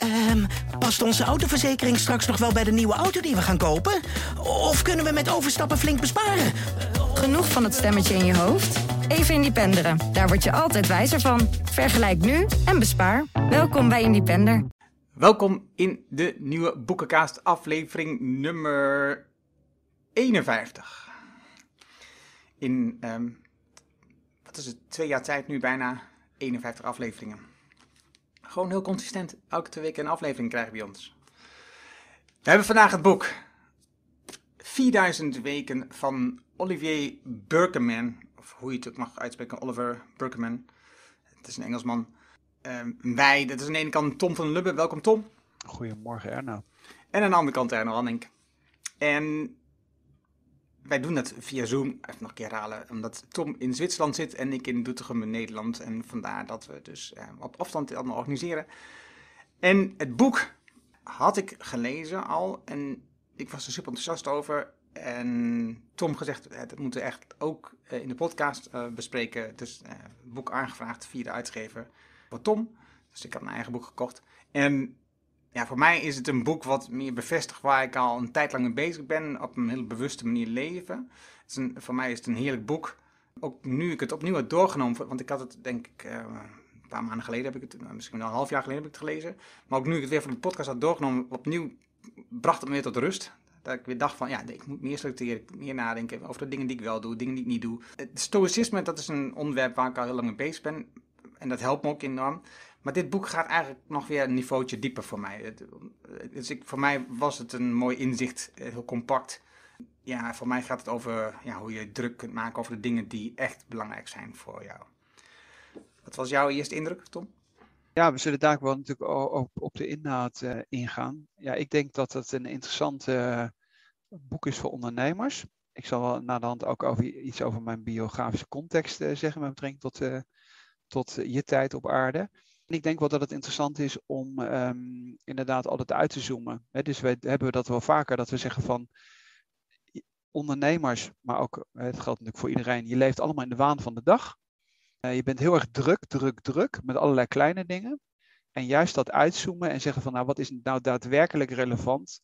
Ehm, past onze autoverzekering straks nog wel bij de nieuwe auto die we gaan kopen? Of kunnen we met overstappen flink besparen? Genoeg van het stemmetje in je hoofd? Even Independeren. Daar word je altijd wijzer van. Vergelijk nu en bespaar. Welkom bij Independer. Welkom in de nieuwe Boekenkaast aflevering nummer 51. In, ehm, wat is het, twee jaar tijd nu bijna 51 afleveringen. Gewoon heel consistent elke twee weken een aflevering krijgen bij ons. We hebben vandaag het boek 4000 weken van Olivier Burkeman. Of hoe je het ook mag uitspreken, Oliver Burkeman. Het is een Engelsman. Um, wij, dat is aan de ene kant Tom van Lubbe. Welkom Tom. Goedemorgen Erno. En aan de andere kant Erno Hanning. En wij doen dat via Zoom, even nog een keer herhalen, omdat Tom in Zwitserland zit en ik in Doetinchem in Nederland. En vandaar dat we dus eh, op afstand allemaal organiseren. En het boek had ik gelezen al en ik was er super enthousiast over. En Tom gezegd, eh, dat moeten we echt ook eh, in de podcast uh, bespreken. Dus het boek aangevraagd via de uitgever voor Tom. Dus ik had mijn eigen boek gekocht. En ja, voor mij is het een boek wat meer bevestigt waar ik al een tijd lang mee bezig ben. Op een heel bewuste manier leven. Het is een, voor mij is het een heerlijk boek. Ook nu ik het opnieuw heb doorgenomen, want ik had het denk ik uh, een paar maanden geleden, heb ik het, misschien wel een half jaar geleden heb ik het gelezen. Maar ook nu ik het weer voor de podcast had doorgenomen, opnieuw bracht het me weer tot rust. Dat ik weer dacht van, ja, ik moet meer selecteren, meer nadenken over de dingen die ik wel doe, dingen die ik niet doe. Het stoïcisme, dat is een onderwerp waar ik al heel lang mee bezig ben. En dat helpt me ook enorm. Maar dit boek gaat eigenlijk nog weer een niveautje dieper voor mij. Dus ik, voor mij was het een mooi inzicht, eh, heel compact. Ja, voor mij gaat het over ja, hoe je druk kunt maken over de dingen die echt belangrijk zijn voor jou. Wat was jouw eerste indruk, Tom? Ja, we zullen daar wel natuurlijk op, op de inhoud uh, ingaan. Ja, ik denk dat het een interessant uh, boek is voor ondernemers. Ik zal wel de hand ook over, iets over mijn biografische context zeggen met betrekking tot, tot je tijd op aarde. En ik denk wel dat het interessant is om um, inderdaad altijd uit te zoomen. Dus we hebben dat wel vaker, dat we zeggen van ondernemers, maar ook, het geldt natuurlijk voor iedereen, je leeft allemaal in de waan van de dag. Uh, je bent heel erg druk, druk, druk met allerlei kleine dingen. En juist dat uitzoomen en zeggen van nou wat is nou daadwerkelijk relevant,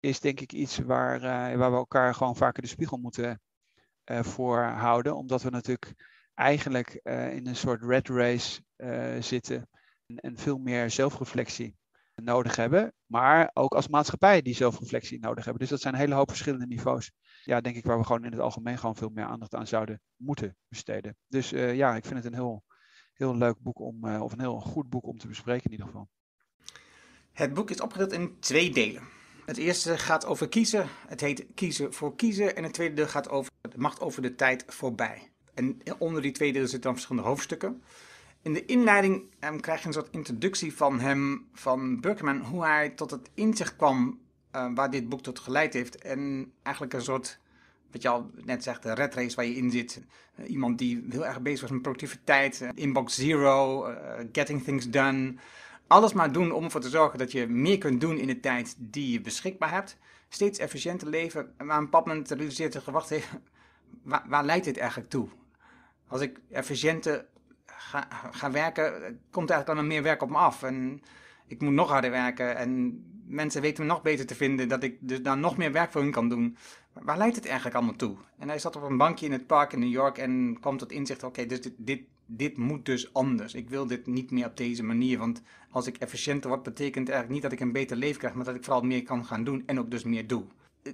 is denk ik iets waar, uh, waar we elkaar gewoon vaker de spiegel moeten uh, voor houden. Omdat we natuurlijk eigenlijk uh, in een soort red race uh, zitten en, en, veel meer zelfreflectie nodig hebben, maar ook als maatschappij die zelfreflectie nodig hebben. Dus dat zijn een hele hoop verschillende niveaus. Ja, denk ik waar we gewoon in het algemeen gewoon veel meer aandacht aan zouden moeten besteden. Dus uh, ja, ik vind het een heel, heel leuk boek om, of een heel goed boek om te bespreken in ieder geval. Het boek is opgedeeld in twee delen. Het eerste gaat over kiezen. Het heet Kiezen voor kiezen. En het tweede deel gaat over de macht over de tijd voorbij. En onder die twee delen zitten dan verschillende hoofdstukken. In de inleiding um, krijg je een soort introductie van hem, van Burkeman, hoe hij tot het inzicht kwam uh, waar dit boek tot geleid heeft. En eigenlijk een soort, wat je al net zegt, de red race waar je in zit. Uh, iemand die heel erg bezig was met productiviteit, uh, inbox zero, getting things done. Alles maar doen om ervoor te zorgen dat je meer kunt doen in de tijd die je beschikbaar hebt. Steeds efficiënter leven. Maar een bepaald moment realiseert zich, wacht even, waar, waar leidt dit eigenlijk toe? Als ik efficiënter ga, werken, komt eigenlijk dan meer werk op me af. En ik moet nog harder werken. En mensen weten me nog beter te vinden dat ik dus daar nog meer werk voor hun kan doen. Waar leidt het eigenlijk allemaal toe? En hij zat op een bankje in het park in New York en kwam tot inzicht: oké, dus dit, dit, dit moet dus anders. Ik wil dit niet meer op deze manier. Want als ik efficiënter word, betekent eigenlijk niet dat ik een beter leven krijg, maar dat ik vooral meer kan gaan doen en ook dus meer doe.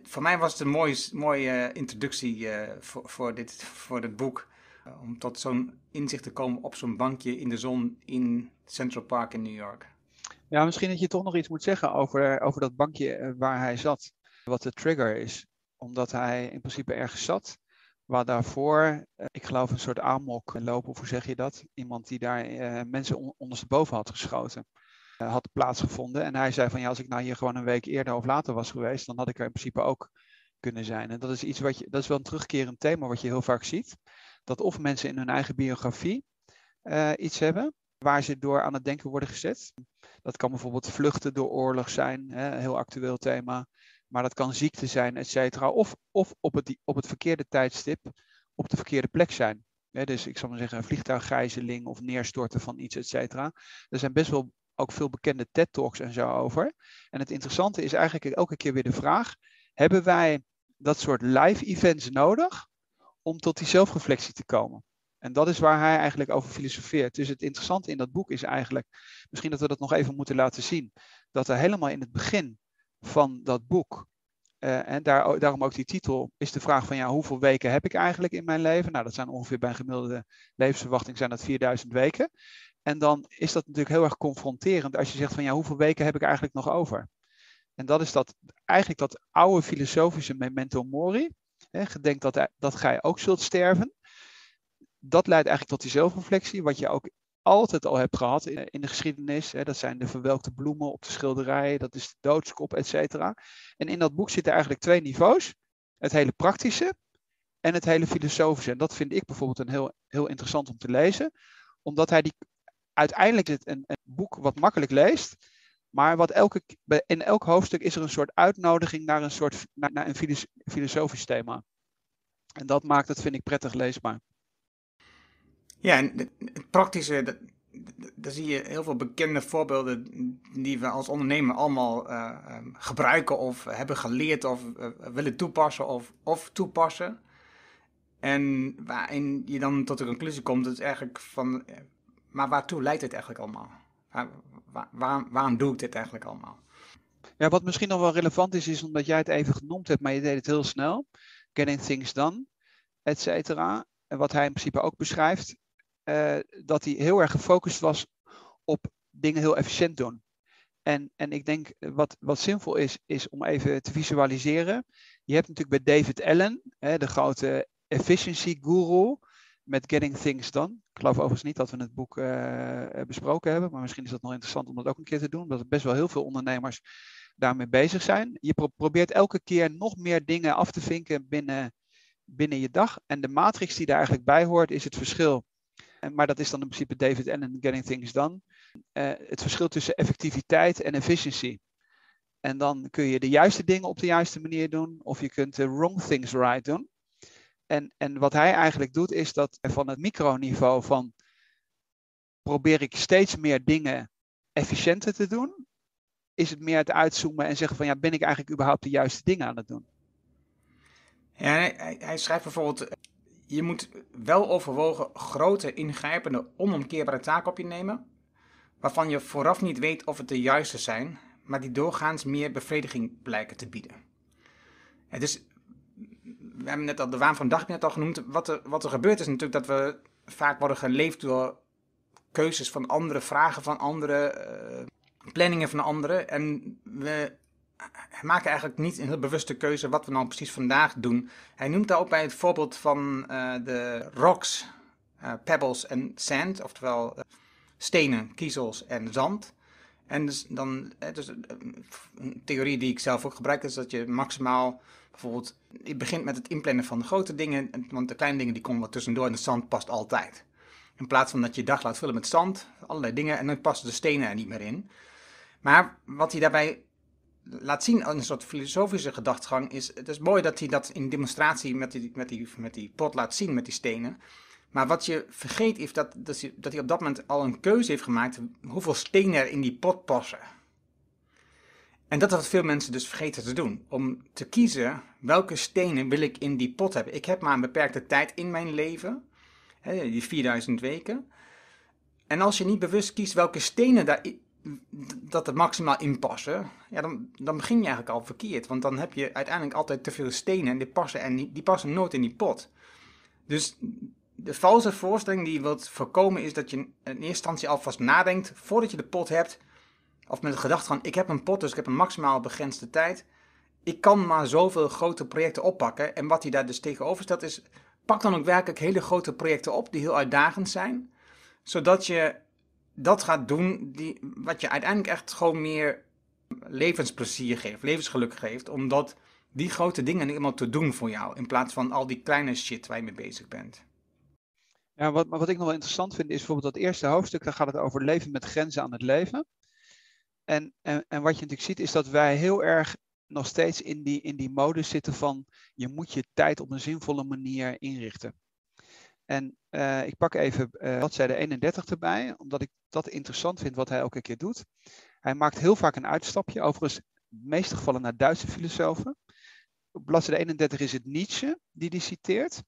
Voor mij was het een mooie, mooie introductie uh, voor, voor, dit, voor dit boek om tot zo'n inzicht te komen op zo'n bankje in de zon in Central Park in New York. Ja, misschien dat je toch nog iets moet zeggen over, over dat bankje eh, waar hij zat. Wat de trigger is. Omdat hij in principe ergens zat. Waar daarvoor, eh, ik geloof, een soort amok lopen, of hoe zeg je dat? Iemand die daar mensen on ondersteboven had geschoten. Uh, had plaatsgevonden. En hij zei van ja, als ik nou hier gewoon een week eerder of later was geweest, dan had ik er in principe ook kunnen zijn. En dat is iets wat je, dat is wel een terugkerend thema wat je heel vaak ziet dat of mensen in hun eigen biografie uh, iets hebben waar ze door aan het denken worden gezet. Dat kan bijvoorbeeld vluchten door oorlog zijn, hè, heel actueel thema. Maar dat kan ziekte zijn, et cetera. Of, of op, het, op het verkeerde tijdstip op de verkeerde plek zijn. dus ik zal maar zeggen, een vliegtuiggijzeling of neerstorten van iets, et cetera. Er zijn best wel ook veel bekende TED-talks en zo over. En het interessante is eigenlijk elke keer weer de vraag: hebben wij dat soort live events nodig om tot die zelfreflectie te komen? En dat is waar hij eigenlijk over filosofeert. Dus het interessante in dat boek is eigenlijk, misschien dat we dat nog even moeten laten zien, dat er helemaal in het begin van dat boek, uh, en daar, daarom ook die titel, is de vraag van ja, hoeveel weken heb ik eigenlijk in mijn leven? Nou, dat zijn ongeveer bij een gemiddelde levensverwachting zijn dat 4000 weken. En dan is dat natuurlijk heel erg confronterend als je zegt van ja, hoeveel weken heb ik eigenlijk nog over? En dat is dat, eigenlijk dat oude filosofische memento mori. Hè, gedenk dat, dat gij ook zult sterven. Dat leidt eigenlijk tot die zelfreflectie, wat je ook altijd al hebt gehad in, de geschiedenis. Hè. Dat zijn de verwelkte bloemen op de schilderijen, dat is de doodskop, et cetera. En in dat boek zitten eigenlijk twee niveaus. Het hele praktische en het hele filosofische. En dat vind ik bijvoorbeeld een heel, heel interessant om te lezen. Omdat hij die, uiteindelijk een, een boek wat makkelijk leest. Maar wat elke, in elk hoofdstuk is er een soort uitnodiging naar een, soort, naar, een filosofisch thema. En dat maakt het, vind ik, prettig leesbaar. Ja, en het praktische, daar zie je heel veel bekende voorbeelden die we als ondernemer allemaal uh, gebruiken of hebben geleerd of uh, willen toepassen of, of toepassen. En waarin je dan tot de conclusie komt, dat is eigenlijk van, maar waartoe leidt dit eigenlijk allemaal? Waar, waar, waarom doe ik dit eigenlijk allemaal? Ja, wat misschien nog wel relevant is, is omdat jij het even genoemd hebt, maar je deed het heel snel. Getting things done, et cetera. En wat hij in principe ook beschrijft, uh, dat hij heel erg gefocust was op dingen heel efficiënt doen. En, en ik denk wat, wat zinvol is, is om even te visualiseren. Je hebt natuurlijk bij David Allen, hè, de grote efficiency guru, met Getting Things Done. Ik geloof overigens niet dat we het boek uh, besproken hebben, maar misschien is dat nog interessant om dat ook een keer te doen, omdat er best wel heel veel ondernemers daarmee bezig zijn. Je pro probeert elke keer nog meer dingen af te vinken binnen, binnen je dag. En de matrix die daar eigenlijk bij hoort, is het verschil maar dat is dan in principe David Allen, Getting Things Done. Het verschil tussen effectiviteit en efficiency. En dan kun je de juiste dingen op de juiste manier doen, of je kunt de wrong things right doen. En, en wat hij eigenlijk doet, is dat van het microniveau van probeer ik steeds meer dingen efficiënter te doen, is het meer het uitzoomen en zeggen van ja, ben ik eigenlijk überhaupt de juiste dingen aan het doen? Ja, hij, hij schrijft bijvoorbeeld je moet wel overwogen grote, ingrijpende, onomkeerbare taken op je nemen, waarvan je vooraf niet weet of het de juiste zijn, maar die doorgaans meer bevrediging blijken te bieden. Het is, we hebben net al de waan van dag net al genoemd. Wat er, wat er gebeurt is natuurlijk dat we vaak worden geleefd door keuzes van anderen, vragen van anderen, uh, planningen van anderen. En we maken eigenlijk niet een heel bewuste keuze wat we nou precies vandaag doen. Hij noemt daar ook bij het voorbeeld van uh, de rocks, uh, pebbles en sand, oftewel stenen, kiezels en zand. En dus dan, dus een theorie die ik zelf ook gebruik is dat je maximaal bijvoorbeeld, je begint met het inplannen van de grote dingen, want de kleine dingen die komen wat tussendoor en de zand past altijd. In plaats van dat je dag laat vullen met zand, allerlei dingen, en dan passen de stenen er niet meer in. Maar wat hij daarbij laat zien, een soort filosofische gedachtegang, is het is mooi dat hij dat in demonstratie met die, met die, met die pot laat zien, met die stenen. Maar wat je vergeet is dat, dat, dat hij op dat moment al een keuze heeft gemaakt hoeveel stenen er in die pot passen. En dat is wat veel mensen dus vergeten te doen. Om te kiezen welke stenen wil ik in die pot hebben. Ik heb maar een beperkte tijd in mijn leven. Die 4000 weken. En als je niet bewust kiest welke stenen daar dat er maximaal in passen, ja, dan, dan begin je eigenlijk al verkeerd. Want dan heb je uiteindelijk altijd te veel stenen en die passen, en die, die passen nooit in die pot. Dus de valse voorstelling die je wilt voorkomen is dat je in eerste instantie alvast nadenkt voordat je de pot hebt. Of met de gedachte van ik heb een pot, dus ik heb een maximaal begrensde tijd. Ik kan maar zoveel grote projecten oppakken. En wat hij daar dus tegenover stelt is, pak dan ook werkelijk hele grote projecten op die heel uitdagend zijn. Zodat je dat gaat doen die, wat je uiteindelijk echt gewoon meer levensplezier geeft, levensgeluk geeft, omdat die grote dingen helemaal te doen voor jou, in plaats van al die kleine shit waar je mee bezig bent. Ja, wat, wat ik nog wel interessant vind is bijvoorbeeld dat eerste hoofdstuk, daar gaat het over leven met grenzen aan het leven. En, en, en wat je natuurlijk ziet is dat wij heel erg nog steeds in die, in die mode zitten van je moet je tijd op een zinvolle manier inrichten. En uh, ik pak even uh, bladzijde 31 erbij, omdat ik dat interessant vind wat hij elke keer doet. Hij maakt heel vaak een uitstapje, overigens meeste gevallen naar Duitse filosofen. Op bladzijde 31 is het Nietzsche die die citeert.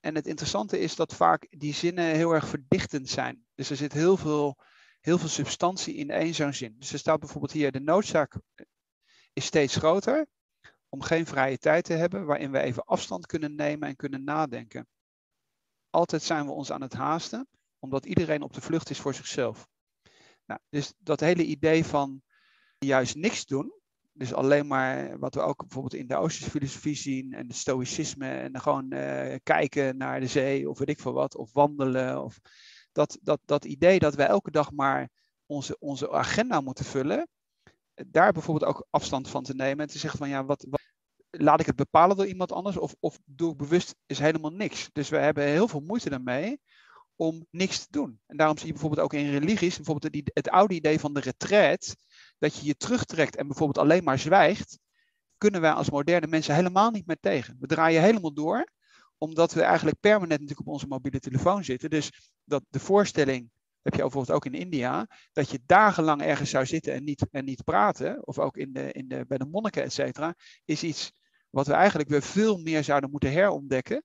En het interessante is dat vaak die zinnen heel erg verdichtend zijn. Dus er zit heel veel, heel veel substantie in één zo'n zin. Dus er staat bijvoorbeeld hier: de noodzaak is steeds groter om geen vrije tijd te hebben waarin we even afstand kunnen nemen en kunnen nadenken. Altijd zijn we ons aan het haasten, omdat iedereen op de vlucht is voor zichzelf. Nou, dus dat hele idee van juist niks doen, dus alleen maar wat we ook bijvoorbeeld in de Oosterse filosofie zien en de stoïcisme en gewoon uh, kijken naar de zee of weet ik veel wat, of wandelen. Of dat, dat, dat idee dat wij elke dag maar onze, onze agenda moeten vullen, daar bijvoorbeeld ook afstand van te nemen en te zeggen van ja, wat, laat ik het bepalen door iemand anders of, of doe ik bewust is helemaal niks. Dus we hebben heel veel moeite daarmee om niks te doen. En daarom zie je bijvoorbeeld ook in religies, bijvoorbeeld het, het oude idee van de retreat, dat je je terugtrekt en bijvoorbeeld alleen maar zwijgt, kunnen wij als moderne mensen helemaal niet meer tegen. We draaien helemaal door, omdat we eigenlijk permanent natuurlijk op onze mobiele telefoon zitten. Dus dat de voorstelling, heb je bijvoorbeeld ook in India, dat je dagenlang ergens zou zitten en niet, en niet praten, of ook in de, in de, bij de monniken, et cetera, is iets wat we eigenlijk weer veel meer zouden moeten herontdekken,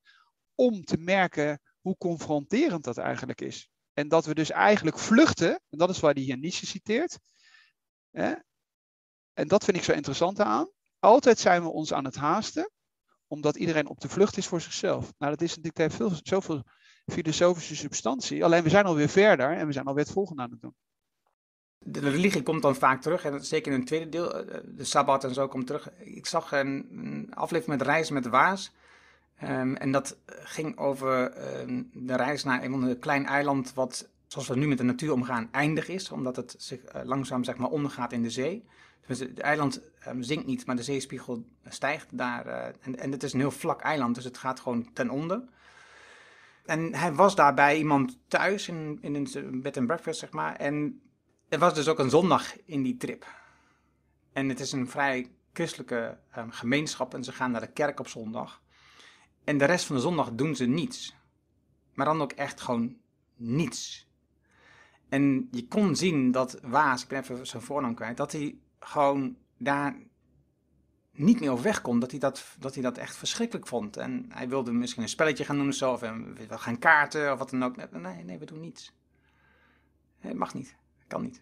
om te merken hoe confronterend dat eigenlijk is. En dat we dus eigenlijk vluchten, en dat is waar hij hier Nietzsche citeert. Hè? En dat vind ik zo interessant aan. Altijd zijn we ons aan het haasten, omdat iedereen op de vlucht is voor zichzelf. Nou, dat is natuurlijk heeft veel, zoveel filosofische substantie. Alleen we zijn alweer verder en we zijn alweer het aan het doen. De religie komt dan vaak terug, en zeker in het tweede deel, eh, de Sabbat en zo komt terug. Ik zag een, aflevering met Reizen met Waas. Um, en dat ging over um, de reis naar een klein eiland wat, zoals we nu met de natuur omgaan, eindig is. Omdat het zich uh, langzaam zeg maar, ondergaat in de zee. Dus het eiland um, zinkt niet, maar de zeespiegel stijgt daar. Uh, en, en het is een heel vlak eiland, dus het gaat gewoon ten onder. En hij was daar bij iemand thuis in, in een bed and breakfast, zeg maar. En er was dus ook een zondag in die trip. En het is een vrij christelijke gemeenschap en ze gaan naar de kerk op zondag. En de rest van de zondag doen ze niets. Maar dan ook echt gewoon niets. En je kon zien dat Waas, ik ben even zijn voornaam kwijt, dat hij gewoon daar niet meer over weg kon. Dat hij dat, dat hij dat echt verschrikkelijk vond. En hij wilde misschien een spelletje gaan doen of zo, of we gaan kaarten of wat dan ook. Nee, nee, we doen niets. Het mag niet, kan niet.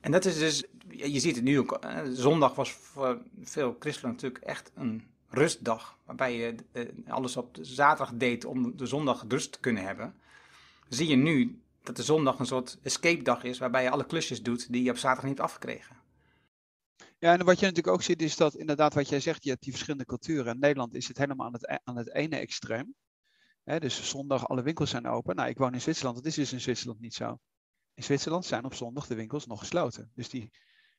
En dat is dus, je ziet het nu ook, zondag was voor veel christenen natuurlijk echt een rustdag, waarbij je eh, alles op zaterdag deed om de zondag rust te kunnen hebben, zie je nu dat de zondag een soort escape dag is, waarbij je alle klusjes doet die je op zaterdag niet afgekregen. Ja, en wat je natuurlijk ook ziet is dat inderdaad wat jij zegt, je hebt die verschillende culturen. In Nederland is het helemaal aan het, e-, aan het ene extreem. dus zondag alle winkels zijn open. Nou, ik woon in Zwitserland, dat is dus in Zwitserland niet zo. In Zwitserland zijn op zondag de winkels nog gesloten. Dus die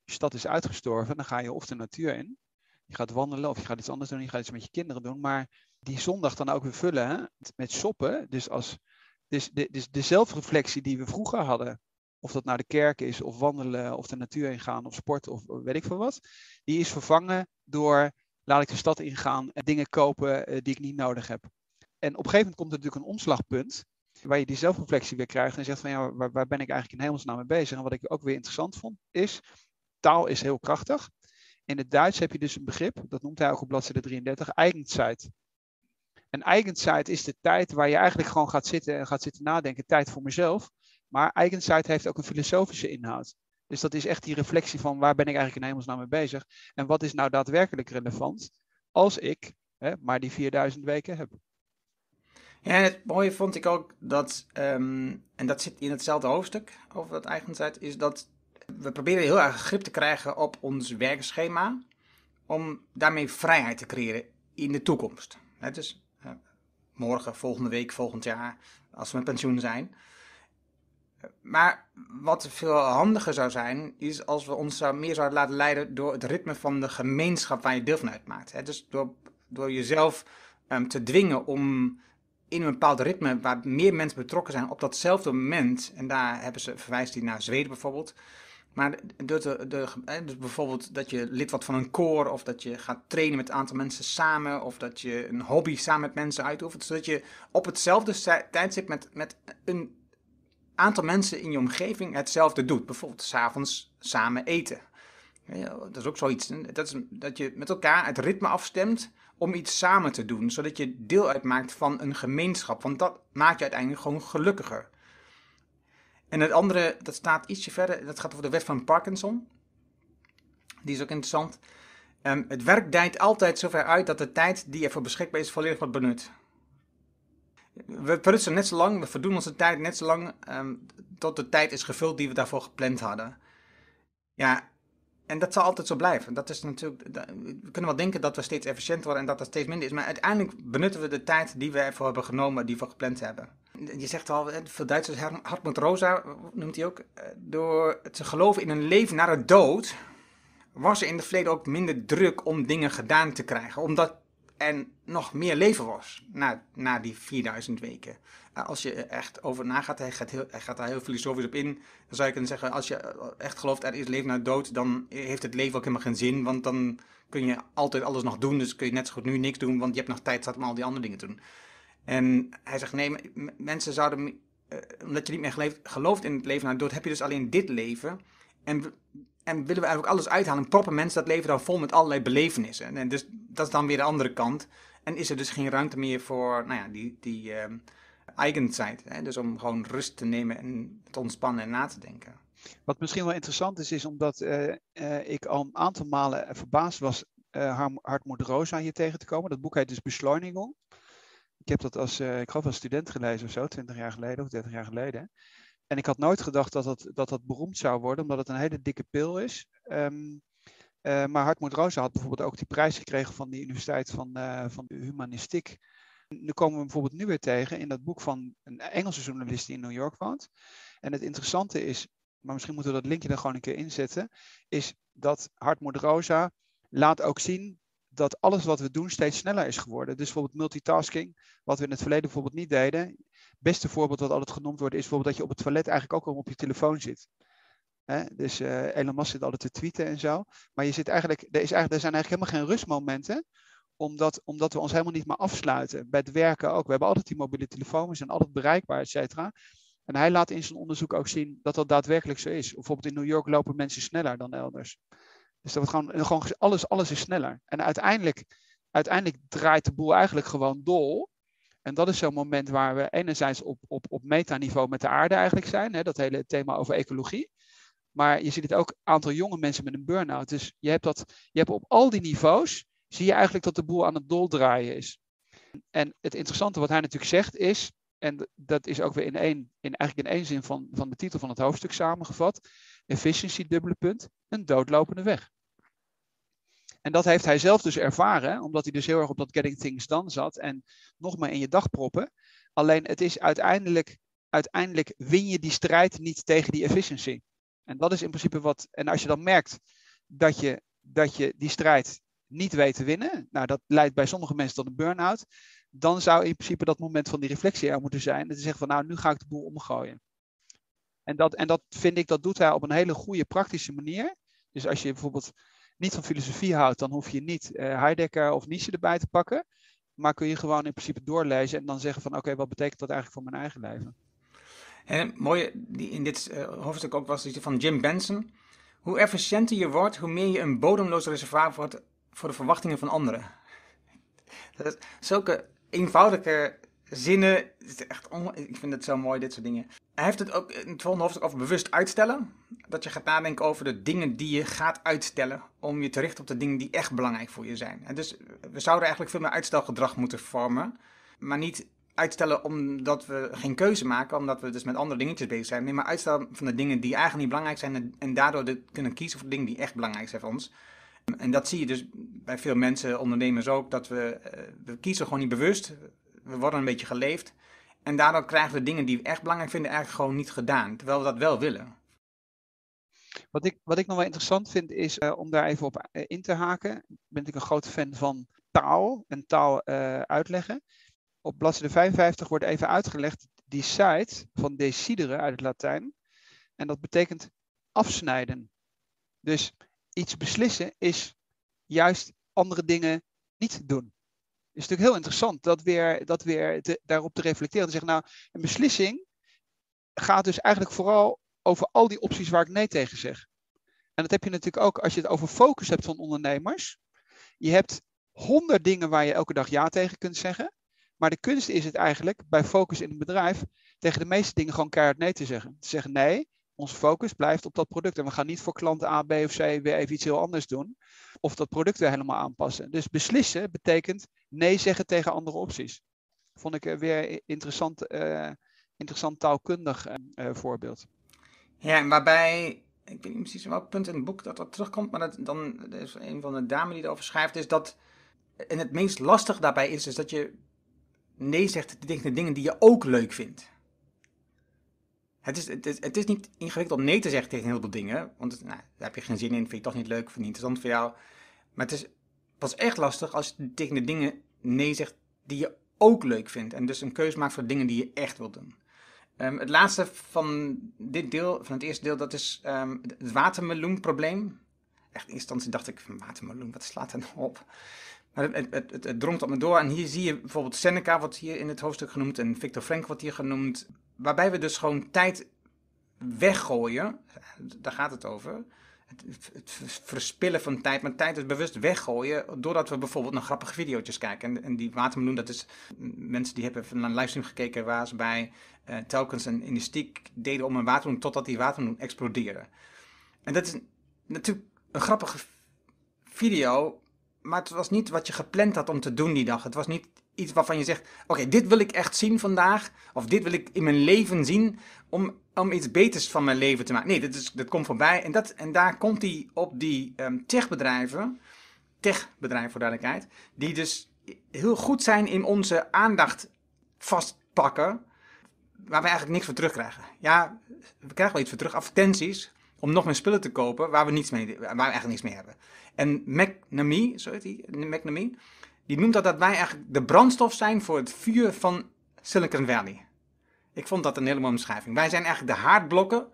stad is uitgestorven. Dan ga je of de natuur in, je gaat wandelen of je gaat iets anders doen, je gaat iets met je kinderen doen. Maar die zondag dan ook weer vullen met shoppen. Dus, als, dus, dus de zelfreflectie die we vroeger hadden, of dat naar de kerk is, of wandelen, of de natuur ingaan, of sport, of weet ik veel wat, die is vervangen door laat ik de stad ingaan en dingen kopen eh, die ik niet nodig heb. En op een gegeven moment komt er natuurlijk een omslagpunt waar je die zelfreflectie weer krijgt en zegt van ja, waar, ben ik eigenlijk in hemelsnaam mee bezig? En wat ik ook weer interessant vond is, taal is heel krachtig. In het Duits heb je dus een begrip, dat noemt hij ook op bladzijde 33, Eigenzeit. En Eigenzeit is de tijd waar je eigenlijk gewoon gaat zitten en gaat zitten nadenken, tijd voor mezelf. Maar Eigenzeit heeft ook een filosofische inhoud. Dus dat is echt die reflectie van waar ben ik eigenlijk in hemelsnaam mee bezig en wat is nou daadwerkelijk relevant als ik hè, maar die 4000 weken heb. Ja, het mooie vond ik ook dat, um, en dat zit in hetzelfde hoofdstuk over dat Eigenzeit, is dat we proberen heel erg grip te krijgen op ons werkschema. Om daarmee vrijheid te creëren in de toekomst. dus uh, morgen, volgende week, volgend jaar, als we met pensioen zijn. Maar wat veel handiger zou zijn, is als we ons meer zouden laten leiden door het ritme van de gemeenschap waar je deel van uitmaakt. Dus door, door jezelf um, te dwingen om in een bepaald ritme waar meer mensen betrokken zijn op datzelfde moment, en daar hebben ze, verwijst hij naar Zweden bijvoorbeeld, Maar de, de, dus bijvoorbeeld dat je lid wordt van een koor, of dat je gaat trainen met een aantal mensen samen, of dat je een hobby samen met mensen uitoefent, zodat je op hetzelfde tijdstip met, met een aantal mensen in je omgeving hetzelfde doet. Bijvoorbeeld s'avonds samen eten. Dat is ook zoiets. Dat, is, dat je met elkaar het ritme afstemt om iets samen te doen, zodat je deel uitmaakt van een gemeenschap. Want dat maakt je uiteindelijk gewoon gelukkiger. En het andere, dat staat ietsje verder, dat gaat over de wet van Parkinson. Die is ook interessant. Um, het werk dijt altijd zover uit dat de tijd die ervoor beschikbaar is volledig wordt benut. We prutsen net zo lang, we verdoen onze tijd net zo lang um, tot de tijd is gevuld die we daarvoor gepland hadden. Ja, en dat zal altijd zo blijven. Dat is natuurlijk, we kunnen wel denken dat we steeds efficiënter worden en dat dat steeds minder is. Maar uiteindelijk benutten we de tijd die we ervoor hebben genomen, die we gepland hebben. Je zegt al, veel Duitsers, Hartmut Rosa noemt hij ook, eh, door te geloven in een leven na de dood, was er in het verleden ook minder druk om dingen gedaan te krijgen. Omdat er nog meer leven was na, na die 4000 weken. Nou, als je echt over nagaat, hij gaat, heel, hij gaat daar heel filosofisch op in. Dan zou je kunnen zeggen, als je echt gelooft er is leven na dood, dan heeft het leven ook helemaal geen zin. Want dan kun je altijd alles nog doen. Dus kun je net zo goed nu niks doen, want je hebt nog tijd om al die andere dingen te doen. En hij zegt, nee, mensen zouden, uh, omdat je niet meer gelooft in het leven na dood, heb je dus alleen dit leven. En, en willen we eigenlijk alles uithalen. Proppen mensen dat leven dan vol met allerlei belevenissen. En dus dat is dan weer de andere kant. En is er dus geen ruimte meer voor, nou ja, die... die uh. Hè? Dus om gewoon rust te nemen en te ontspannen en na te denken. Wat misschien wel interessant is, is omdat uh, uh, ik al een aantal malen verbaasd was uh, Hartmut Rosa hier tegen te komen. Dat boek heet dus Beschleunigung. Ik heb dat als, ik geloof als student gelezen of zo, 20 jaar geleden of 30 jaar geleden. En ik had nooit gedacht dat dat, dat, dat beroemd zou worden, omdat het een hele dikke pil is. Um, maar Hartmut Rosa had bijvoorbeeld ook die prijs gekregen van de Universiteit van, van de Humanistiek nu komen we bijvoorbeeld nu weer tegen in dat boek van een Engelse journalist die in New York woont. En het interessante is, maar misschien moeten we dat linkje er gewoon een keer inzetten, is dat Hartmut Rosa laat ook zien dat alles wat we doen steeds sneller is geworden. Dus bijvoorbeeld multitasking, wat we in het verleden bijvoorbeeld niet deden. Het beste voorbeeld wat altijd genoemd wordt is bijvoorbeeld dat je op het toilet eigenlijk ook al op je telefoon zit. dus uh, Elon Musk zit altijd te tweeten en zo. Maar je zit eigenlijk, er, is eigenlijk, er zijn eigenlijk helemaal geen rustmomenten omdat, omdat we ons helemaal niet meer afsluiten. Bij het werken ook. We hebben altijd die mobiele telefoon, we zijn altijd bereikbaar, et cetera. En hij laat in zijn onderzoek ook zien dat dat daadwerkelijk zo is. Bijvoorbeeld in New York lopen mensen sneller dan elders. Dus dat wordt gewoon, gewoon alles, alles is sneller. En uiteindelijk, uiteindelijk draait de boel eigenlijk gewoon dol. En dat is zo'n moment waar we enerzijds op, op, op metaniveau met de aarde eigenlijk zijn. Hè, dat hele thema over ecologie. Maar je ziet het ook aantal jonge mensen met een burn-out. Dus je hebt, dat, je hebt op al die niveaus zie je eigenlijk dat de boel aan het doldraaien is. En het interessante wat hij natuurlijk zegt is, en dat is ook weer in, één, in, eigenlijk in één zin van, van de titel van het hoofdstuk samengevat, efficiency dubbele punt, een doodlopende weg. En dat heeft hij zelf dus ervaren, omdat hij dus heel erg op dat getting things done zat en nog maar in je dag proppen. Alleen het is uiteindelijk, uiteindelijk win je die strijd niet tegen die efficiency. En dat is in principe wat, en als je dan merkt dat je, dat je die strijd niet weet te winnen, nou dat leidt bij sommige mensen tot een burn-out, dan zou in principe dat moment van die reflectie er moeten zijn. En te zeggen van nou, nu ga ik de boel omgooien. En dat, en dat vind ik, dat doet hij op een hele goede praktische manier. Dus als je bijvoorbeeld niet van filosofie houdt, dan hoef je niet uh, Heidegger of Nietzsche erbij te pakken. Maar kun je gewoon in principe doorlezen en dan zeggen van oké, wat betekent dat eigenlijk voor mijn eigen leven? En mooie die in dit uh, hoofdstuk ook was die van Jim Benson. Hoe efficiënter je wordt, hoe meer je een bodemloos reservoir wordt voor de verwachtingen van anderen. Dat zulke eenvoudige zinnen. Echt ik vind het zo mooi, dit soort dingen. Hij heeft het ook in het volgende hoofdstuk over bewust uitstellen. Dat je gaat nadenken over de dingen die je gaat uitstellen. Om je te richten op de dingen die echt belangrijk voor je zijn. En dus we zouden eigenlijk veel meer uitstelgedrag moeten vormen. Maar niet uitstellen omdat we geen keuze maken, omdat we dus met andere dingetjes bezig zijn. Nee, maar uitstellen van de dingen die eigenlijk niet belangrijk zijn. En, daardoor kunnen kiezen voor de dingen die echt belangrijk zijn voor ons. En dat zie je dus bij veel mensen, ondernemers ook, dat we, eh, we kiezen gewoon niet bewust. We worden een beetje geleefd. En daardoor krijgen we dingen die we echt belangrijk vinden eigenlijk gewoon niet gedaan, terwijl we dat wel willen. Wat ik, wat ik nog wel interessant vind is uh, om daar even op uh, in te haken. Ben ik een grote fan van taal en taal uh, uitleggen. Op bladzijde 55 wordt even uitgelegd die site van decidere uit het Latijn. En dat betekent afsnijden. Dus iets beslissen is juist andere dingen niet doen. Is natuurlijk heel interessant dat weer, dat weer daarop te reflecteren. Te zeggen, nou, een beslissing gaat dus eigenlijk vooral over al die opties waar ik nee tegen zeg. En dat heb je natuurlijk ook als je het over focus hebt van ondernemers. Je hebt honderd dingen waar je elke dag ja tegen kunt zeggen. Maar de kunst is het eigenlijk bij focus in een bedrijf tegen de meeste dingen gewoon keihard nee te zeggen. Te zeggen nee, onze focus blijft op dat product. En we gaan niet voor klant A, B of C weer even iets heel anders doen. Of dat product weer helemaal aanpassen. Dus beslissen betekent nee zeggen tegen andere opties. Vond ik weer interessant, uh, interessant taalkundig uh, voorbeeld. Ja, en waarbij, ik weet niet precies welk punt in het boek dat dat terugkomt, maar dan is een van de dames die erover schrijft, is dat, en het meest lastig daarbij is, is dat je nee zegt tegen de dingen die je ook leuk vindt. Het is, het, is, het niet ingewikkeld om nee te zeggen tegen heel veel dingen. Want nou, daar heb je geen zin in, vind je toch niet leuk, vind je niet interessant voor jou. Maar het is pas echt lastig als je tegen de dingen nee zegt die je ook leuk vindt. En dus een keuze maakt voor dingen die je echt wilt doen. Um, het laatste van dit deel, van het eerste deel, dat is um, het watermeloenprobleem. Echt in eerste instantie dacht ik, watermeloen, wat slaat er nou op? Het, het, het, drongt op me door. En hier zie je bijvoorbeeld Seneca, wordt hier in het hoofdstuk genoemd. En Victor Frank wordt hier genoemd. Waarbij we dus gewoon tijd weggooien. Daar gaat het over. Het, verspillen van tijd, maar tijd is bewust weggooien. Doordat we bijvoorbeeld naar grappige video's kijken. En, en die watermeloen, dat is. Mensen die hebben naar een livestream gekeken waar ze bij uh, telkens een elastiek deden om een watermeloen. totdat die watermeloen explodeerde. En dat is natuurlijk een grappige video maar het was niet wat je gepland had om te doen die dag. Het was niet iets waarvan je zegt: Oké, dit wil ik echt zien vandaag. Of dit wil ik in mijn leven zien. Om, om iets beters van mijn leven te maken. Nee, dat, is, dat komt voorbij. En, dat, en daar komt hij op die um, techbedrijven. Techbedrijven voor duidelijkheid. Die dus heel goed zijn in onze aandacht vastpakken. Waar we eigenlijk niks voor terugkrijgen. Ja, we krijgen wel iets voor terug. Advertenties om nog meer spullen te kopen waar we, niets mee, waar we eigenlijk niks mee hebben. En McNamee, zo heet die, McNamee, die noemt dat dat wij eigenlijk de brandstof zijn voor het vuur van Silicon Valley. Ik vond dat een hele mooie omschrijving. Wij zijn eigenlijk de haardblokken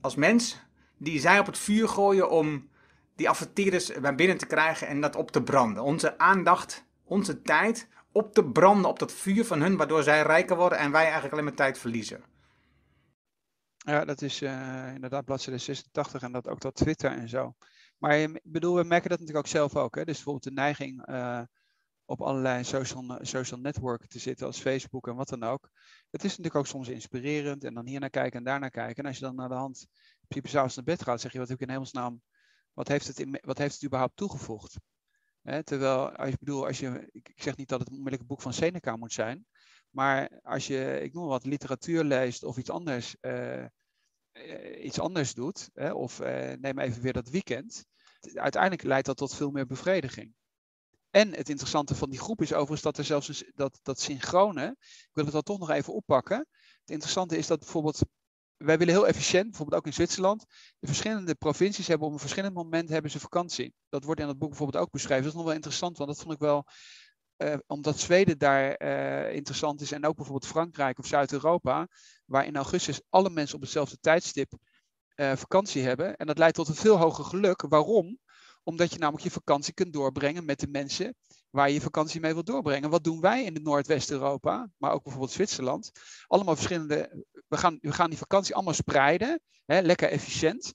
als mens die zij op het vuur gooien om die adverteerders naar binnen te krijgen en dat op te branden. Onze aandacht, onze tijd op te branden op dat vuur van hun, waardoor zij rijker worden en wij eigenlijk alleen maar tijd verliezen. Ja, dat is uh, inderdaad bladzijde 86 en dat ook dat Twitter en zo. Maar ik bedoel, we merken dat natuurlijk ook zelf ook. Hè? Dus bijvoorbeeld de neiging uh, op allerlei social, social te zitten, als Facebook en wat dan ook. Het is natuurlijk ook soms inspirerend en dan hier naar kijken en daar naar kijken. En als je dan naar de hand s'avonds naar bed gaat, zeg je, wat heb ik in hemelsnaam, wat heeft het, in, wat heeft het überhaupt toegevoegd? Terwijl, als je bedoel, als je, ik zeg niet dat het onmiddellijk een boek van Seneca moet zijn, maar als je, ik noem wat, literatuur leest of iets anders, uh, iets anders doet, hè, of uh, neem even weer dat weekend, uiteindelijk leidt dat tot veel meer bevrediging. En het interessante van die groep is overigens dat er zelfs dat, dat synchrone, ik wil het dan toch nog even oppakken. Het interessante is dat bijvoorbeeld, wij willen heel efficiënt, bijvoorbeeld ook in Zwitserland, de verschillende provincies hebben op een verschillend moment hebben ze vakantie. Dat wordt in het boek bijvoorbeeld ook beschreven. Dat is nog wel interessant, want dat vond ik wel uh, omdat Zweden daar uh, interessant is en ook bijvoorbeeld Frankrijk of Zuid-Europa, waar in augustus alle mensen op hetzelfde tijdstip uh, vakantie hebben. En dat leidt tot een veel hoger geluk. Waarom? Omdat je namelijk je vakantie kunt doorbrengen met de mensen waar je je vakantie mee wilt doorbrengen. Wat doen wij in het Noordwest-Europa, maar ook bijvoorbeeld Zwitserland? Allemaal verschillende. We gaan, we gaan die vakantie allemaal spreiden, hè, lekker efficiënt.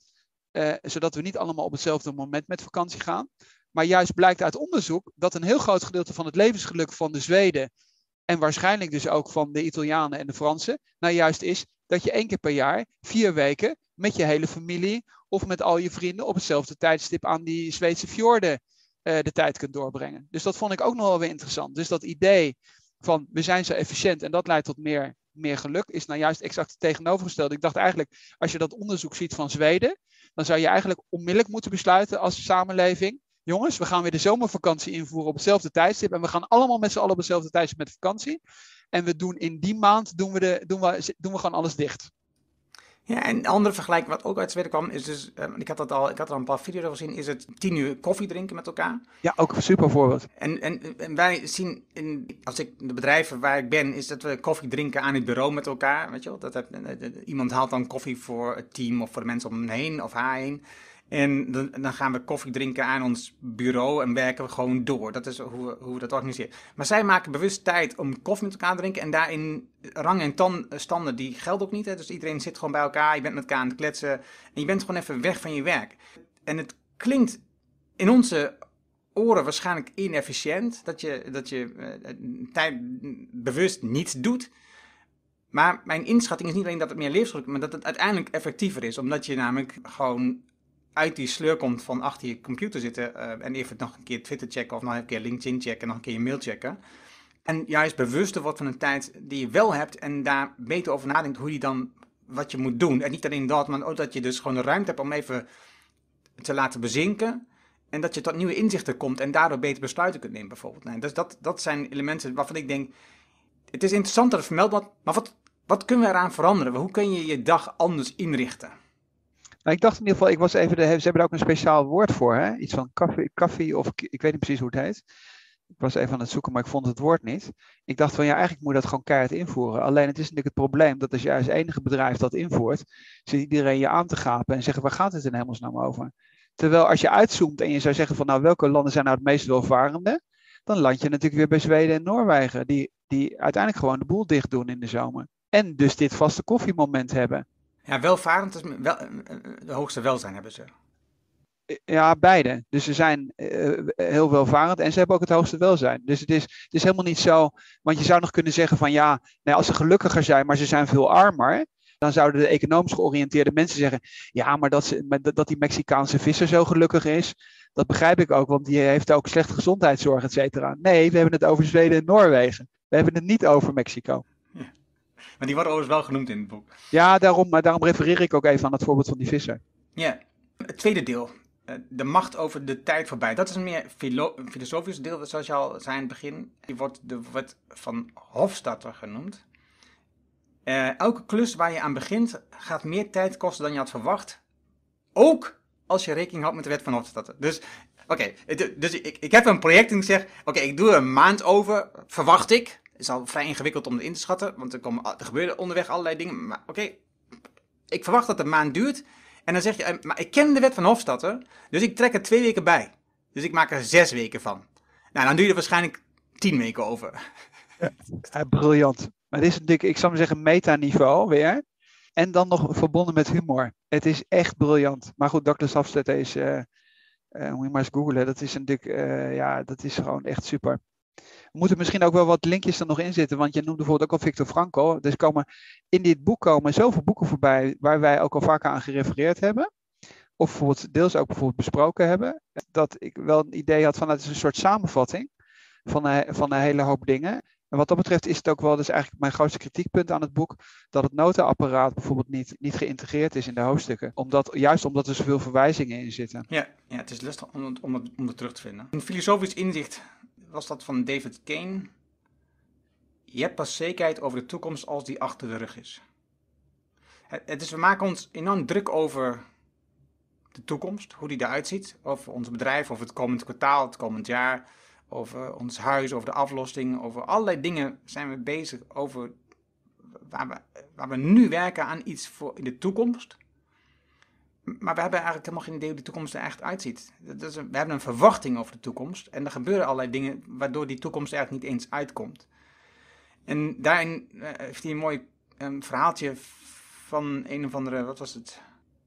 zodat we niet allemaal op hetzelfde moment met vakantie gaan. Maar juist blijkt uit onderzoek dat een heel groot gedeelte van het levensgeluk van de Zweden en waarschijnlijk dus ook van de Italianen en de Fransen, nou juist is dat je één keer per jaar, vier weken, met je hele familie of met al je vrienden op hetzelfde tijdstip aan die Zweedse fjorden uh, de tijd kunt doorbrengen. Dus dat vond ik ook nog wel weer interessant. Dus dat idee van we zijn zo efficiënt en dat leidt tot meer, meer geluk, is nou juist exact het tegenovergestelde. Ik dacht eigenlijk, als je dat onderzoek ziet van Zweden, dan zou je eigenlijk onmiddellijk moeten besluiten als samenleving jongens, we gaan weer de zomervakantie invoeren op hetzelfde tijdstip. En we gaan allemaal met z'n allen op hetzelfde tijdstip met vakantie. En we doen in die maand doen we, de, doen we, doen we gewoon alles dicht. Ja, en een andere vergelijking wat ook uit Zweden kwam, is dus, um, ik had dat al, ik had er al een paar video's over gezien, is het tien uur koffie drinken met elkaar. Ja, ook een super voorbeeld. En, en, en wij zien, in, als ik de bedrijven waar ik ben, is dat we koffie drinken aan het bureau met elkaar, weet je wel. Dat, dat, dat, iemand haalt dan koffie voor het team of voor de mensen om hem heen of haar heen. En dan, gaan we koffie drinken aan ons bureau en werken we gewoon door. Dat is hoe we, hoe we dat organiseren. Maar zij maken bewust tijd om koffie met elkaar te drinken. En daarin rang en tan, standen, die gelden ook niet. Hè? Dus iedereen zit gewoon bij elkaar. Je bent met elkaar aan het kletsen. En je bent gewoon even weg van je werk. En het klinkt in onze oren waarschijnlijk inefficiënt. Dat je, dat je uh, tijd bewust niets doet. Maar mijn inschatting is niet alleen dat het meer levensgeluk maar dat het uiteindelijk effectiever is. Omdat je namelijk gewoon uit die sleur komt van achter je computer zitten uh, en even nog een keer Twitter checken of nog een keer LinkedIn checken en nog een keer je mail checken. En juist bewuster wordt van een tijd die je wel hebt en daar beter over nadenkt hoe je dan wat je moet doen. En niet alleen dat, maar ook dat je dus gewoon de ruimte hebt om even te laten bezinken. En dat je tot nieuwe inzichten komt en daardoor beter besluiten kunt nemen bijvoorbeeld. Dus dat, dat zijn elementen waarvan ik denk, het is interessant dat het vermeld wordt, maar wat, wat kunnen we eraan veranderen? Hoe kun je je dag anders inrichten? Nou, ik dacht in ieder geval, ik was even de, ze hebben er ook een speciaal woord voor, hè? iets van koffie, koffie of ik weet niet precies hoe het heet. Ik was even aan het zoeken, maar ik vond het woord niet. Ik dacht van ja, eigenlijk moet je dat gewoon keihard invoeren. Alleen het is natuurlijk het probleem dat als jij als enige bedrijf dat invoert, zit iedereen je aan te gapen en zeggen waar gaat het in hemelsnaam over? Terwijl als je uitzoomt en je zou zeggen van nou welke landen zijn nou het meest welvarende, dan land je natuurlijk weer bij Zweden en Noorwegen, die, die uiteindelijk gewoon de boel dicht doen in de zomer. En dus dit vaste koffiemoment hebben. Ja, welvarend is wel, eh, eh, de hoogste welzijn hebben ze. Ja, beide. Dus ze zijn uh, heel welvarend en ze hebben ook het hoogste welzijn. Dus het is, het is helemaal niet zo. Want je zou nog kunnen zeggen van ja, nee, als ze gelukkiger zijn, maar ze zijn veel armer. Dan zouden de economisch georiënteerde mensen zeggen: ja, maar dat, ze, dat die Mexicaanse visser zo gelukkig is, dat begrijp ik ook, want die heeft ook slechte gezondheidszorg, et cetera. Nee, we hebben het over Zweden en Noorwegen. We hebben het niet over Mexico. Maar die worden overigens wel genoemd in het boek. Ja, daarom, maar daarom refereer ik ook even aan het voorbeeld van die visser. Ja, het tweede deel. Eh, de macht over de tijd voorbij. Dat is een meer filo filosofisch deel, zoals je al zei in het begin. Die wordt de wet van Hofstadter genoemd. Uh, elke klus waar je aan begint gaat meer tijd kosten dan je had verwacht. Ook als je rekening houdt met de wet van Hofstadter. Dus, oké, dus ik, ik heb een project en ik zeg, oké, ik doe er een maand over, verwacht ik is al vrij ingewikkeld om het in te schatten, want er, komen, er gebeuren onderweg allerlei dingen. Maar oké, ik verwacht dat het een maand duurt. En dan zeg je, eh, maar ik ken de wet van Hofstadter, dus ik trek er twee weken bij. Dus ik maak er zes weken van. Nou, dan duurt er waarschijnlijk tien weken over. Ja, briljant. Maar dit is natuurlijk, ik zou maar zeggen, metaniveau weer. En dan nog verbonden met humor. Het is echt briljant. Maar goed, Dr. Hofstadter is, uh, moet je maar eens googlen, dat is natuurlijk, uh, ja, dat is gewoon echt super. We moeten misschien ook wel wat linkjes er nog in zitten, want je noemde bijvoorbeeld ook al Victor Frankl. Dus komen, in dit boek komen zoveel boeken voorbij waar wij ook al vaker aan gerefereerd hebben. Of bijvoorbeeld deels ook bijvoorbeeld besproken hebben. Dat ik wel een idee had van het is een soort samenvatting van een, van een hele hoop dingen. En wat dat betreft is het ook wel, dus eigenlijk mijn grootste kritiekpunt aan het boek, dat het notenapparaat bijvoorbeeld niet, niet geïntegreerd is in de hoofdstukken. Omdat, juist omdat er zoveel verwijzingen in zitten. Ja, ja het is lastig om om om het terug te vinden. Een filosofisch inzicht was dat van David Kane. Je hebt pas zekerheid over de toekomst als die achter de rug is. Het, is, we maken ons enorm druk over de toekomst, hoe die eruit ziet. Over ons bedrijf, over het komend kwartaal, het komend jaar. Over ons huis, over de aflossing. Over allerlei dingen zijn we bezig over waar we, waar we nu werken aan iets voor in de toekomst. Maar we hebben eigenlijk helemaal geen idee hoe de toekomst er echt uitziet. we hebben een verwachting over de toekomst. En er gebeuren allerlei dingen waardoor die toekomst er eigenlijk niet eens uitkomt. En daarin uh, heeft hij een mooi um, verhaaltje van een of andere, wat was het?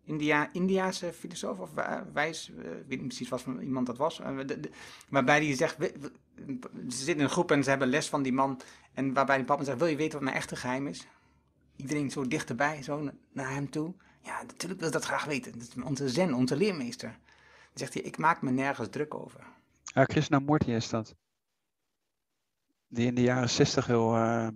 India, Indiaanse filosoof of wijs, uh, ik weet niet precies wat iemand dat was. De, waarbij hij zegt, ze zitten in een groep en ze hebben les van die man. En waarbij die papa zegt, wil je weten wat mijn echte geheim is? Iedereen zo dichterbij, zo naar hem toe. Ja, natuurlijk wil ik dat graag weten. Dat is onze zen, onze leermeester. Dan zegt hij, ik maak me nergens druk over. Ja, Krishnamurti is dat. Die in de jaren zestig heel, uh,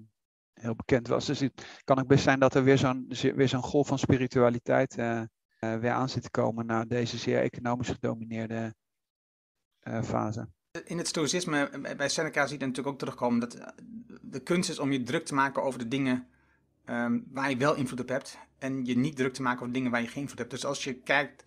heel bekend was. Dus het kan ook best zijn dat er weer zo'n weer zo'n golf van spiritualiteit uh, uh, weer aan zit te komen na deze zeer economisch gedomineerde fase. In het stoïcisme, bij Seneca zie je natuurlijk ook terugkomen dat de kunst is om je druk te maken over de dingen um, waar je wel invloed op hebt. En je niet druk te maken over dingen waar je geen invloed hebt. Dus als je kijkt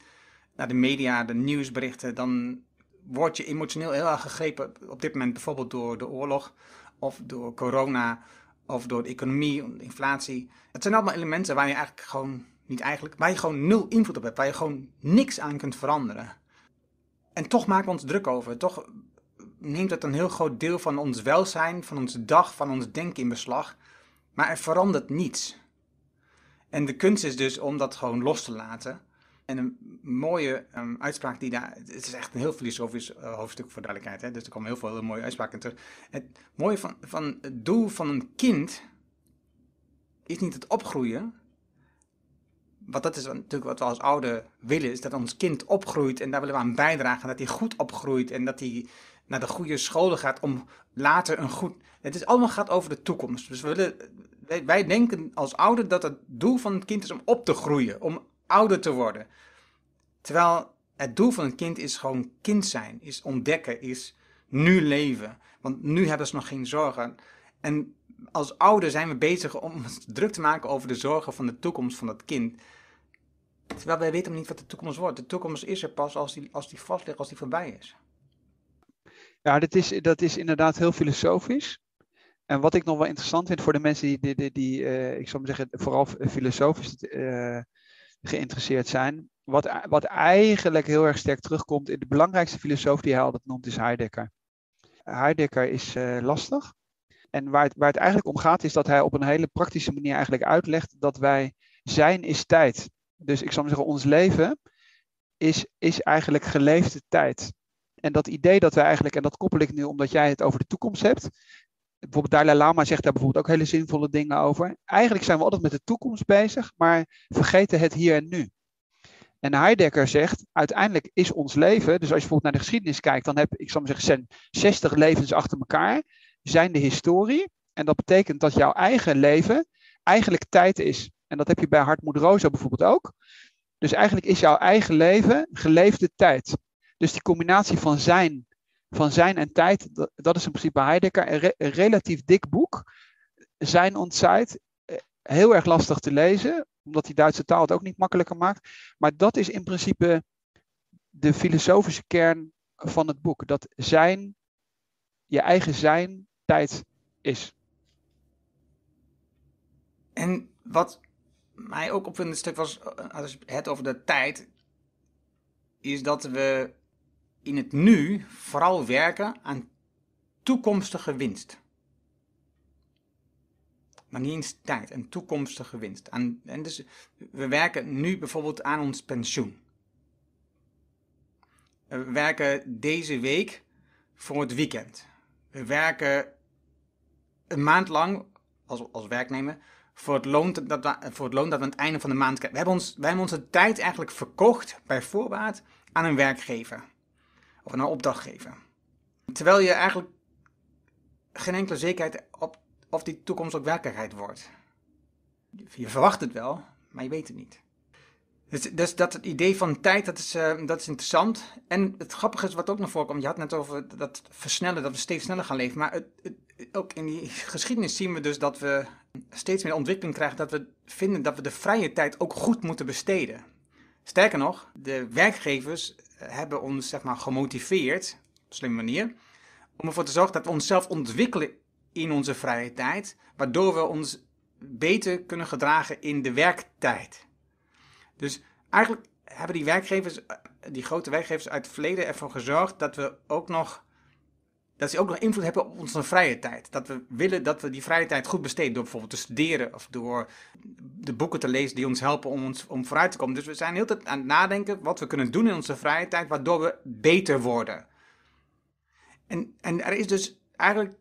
naar de media, de nieuwsberichten, dan word je emotioneel heel erg gegrepen. Op dit moment bijvoorbeeld door de oorlog, of door corona, of door de economie, inflatie. Het zijn allemaal elementen waar je eigenlijk gewoon niet eigenlijk, waar je gewoon nul invloed op hebt, waar je gewoon niks aan kunt veranderen. En toch maken we ons druk over. Toch neemt het een heel groot deel van ons welzijn, van onze dag, van ons denken in beslag. Maar er verandert niets. En de kunst is dus om dat gewoon los te laten. En een mooie um, uitspraak die daar. Het is echt een heel filosofisch uh, hoofdstuk voor duidelijkheid. Hè? Dus er komen heel veel hele mooie uitspraken terug. Het mooie van, van het doel van een kind is niet het opgroeien. Want dat is natuurlijk wat we als ouder willen, is dat ons kind opgroeit en daar willen we aan bijdragen. Dat hij goed opgroeit en dat hij naar de goede scholen gaat om later een goed. Het is allemaal gaat over de toekomst. Dus we willen, wij, denken als ouder dat het doel van het kind is om op te groeien, om ouder te worden. Terwijl het doel van een kind is gewoon kind zijn, is ontdekken, is nu leven. Want nu hebben ze nog geen zorgen. En als ouder zijn we bezig om ons druk te maken over de zorgen van de toekomst van dat kind. Terwijl wij weten niet wat de toekomst wordt. De toekomst is er pas als die, als die vast ligt, als die voorbij is. Ja, dat is, dat is inderdaad heel filosofisch. En wat ik nog wel interessant vind voor de mensen die, die, die, die uh, ik zou maar zeggen, vooral filosofisch uh, geïnteresseerd zijn. Wat, wat eigenlijk heel erg sterk terugkomt in de belangrijkste filosoof die hij altijd noemt, is Heidegger. Heidegger is uh, lastig. En waar het, waar het eigenlijk om gaat, is dat hij op een hele praktische manier eigenlijk uitlegt dat wij zijn is tijd. Dus ik zal maar zeggen, ons leven is, is eigenlijk geleefde tijd. En dat idee dat wij eigenlijk, en dat koppel ik nu omdat jij het over de toekomst hebt. Bijvoorbeeld Dalai Lama zegt daar bijvoorbeeld ook hele zinvolle dingen over. Eigenlijk zijn we altijd met de toekomst bezig, maar vergeten het hier en nu. En Heidegger zegt, uiteindelijk is ons leven, dus als je bijvoorbeeld naar de geschiedenis kijkt, dan heb ik zal maar zeggen 60 levens achter elkaar, zijn de historie. En dat betekent dat jouw eigen leven eigenlijk tijd is. En dat heb je bij Hartmoed Rosa bijvoorbeeld ook. Dus eigenlijk is jouw eigen leven geleefde tijd. Dus die combinatie van zijn, van zijn en tijd, dat, is in principe Heidegger. Een, relatief dik boek. Zijn ontzijt. Eh, heel erg lastig te lezen, omdat die Duitse taal het ook niet makkelijker maakt. Maar dat is in principe de filosofische kern van het boek. Dat zijn, je eigen zijn, tijd is. En wat mij ook op een stuk was, eh, als het over de tijd, is dat we in het nu vooral werken aan toekomstige winst. Maar niet eens tijd, een toekomstige winst. en dus we werken nu bijvoorbeeld aan ons pensioen. We werken deze week voor het weekend. We werken een maand lang als, als werknemer voor het, loon dat we, voor het loon dat aan het einde van de maand krijgen. We hebben, ons, wij hebben onze tijd eigenlijk verkocht bij voorbaat aan een werkgever of een opdrachtgever. Terwijl je eigenlijk geen enkele zekerheid op of die toekomst ook werkelijkheid wordt. Je verwacht het wel, maar je weet het niet. Dus, dus dat het idee van tijd, dat is, uh, dat is interessant. En het grappige is wat ook naar voren komt. Je had net over dat versnellen, dat we steeds sneller gaan leven. Maar het, ook in die geschiedenis zien we dus dat we steeds meer ontwikkeling krijgen. Dat we vinden dat we de vrije tijd ook goed moeten besteden. Sterker nog, de werkgevers hebben ons zeg maar, gemotiveerd, op een slimme manier, om ervoor te zorgen dat we onszelf ontwikkelen in onze vrije tijd, waardoor we ons beter kunnen gedragen in de werktijd. Dus eigenlijk hebben die werkgevers, die grote werkgevers uit het verleden ervoor gezorgd dat we ook nog dat ze ook nog invloed hebben op onze vrije tijd. Dat we willen dat we die vrije tijd goed besteden door bijvoorbeeld te studeren of door de boeken te lezen die ons helpen om, ons, om vooruit te komen. Dus we zijn heel tijd aan het nadenken wat we kunnen doen in onze vrije tijd, waardoor we beter worden. En, en er is dus eigenlijk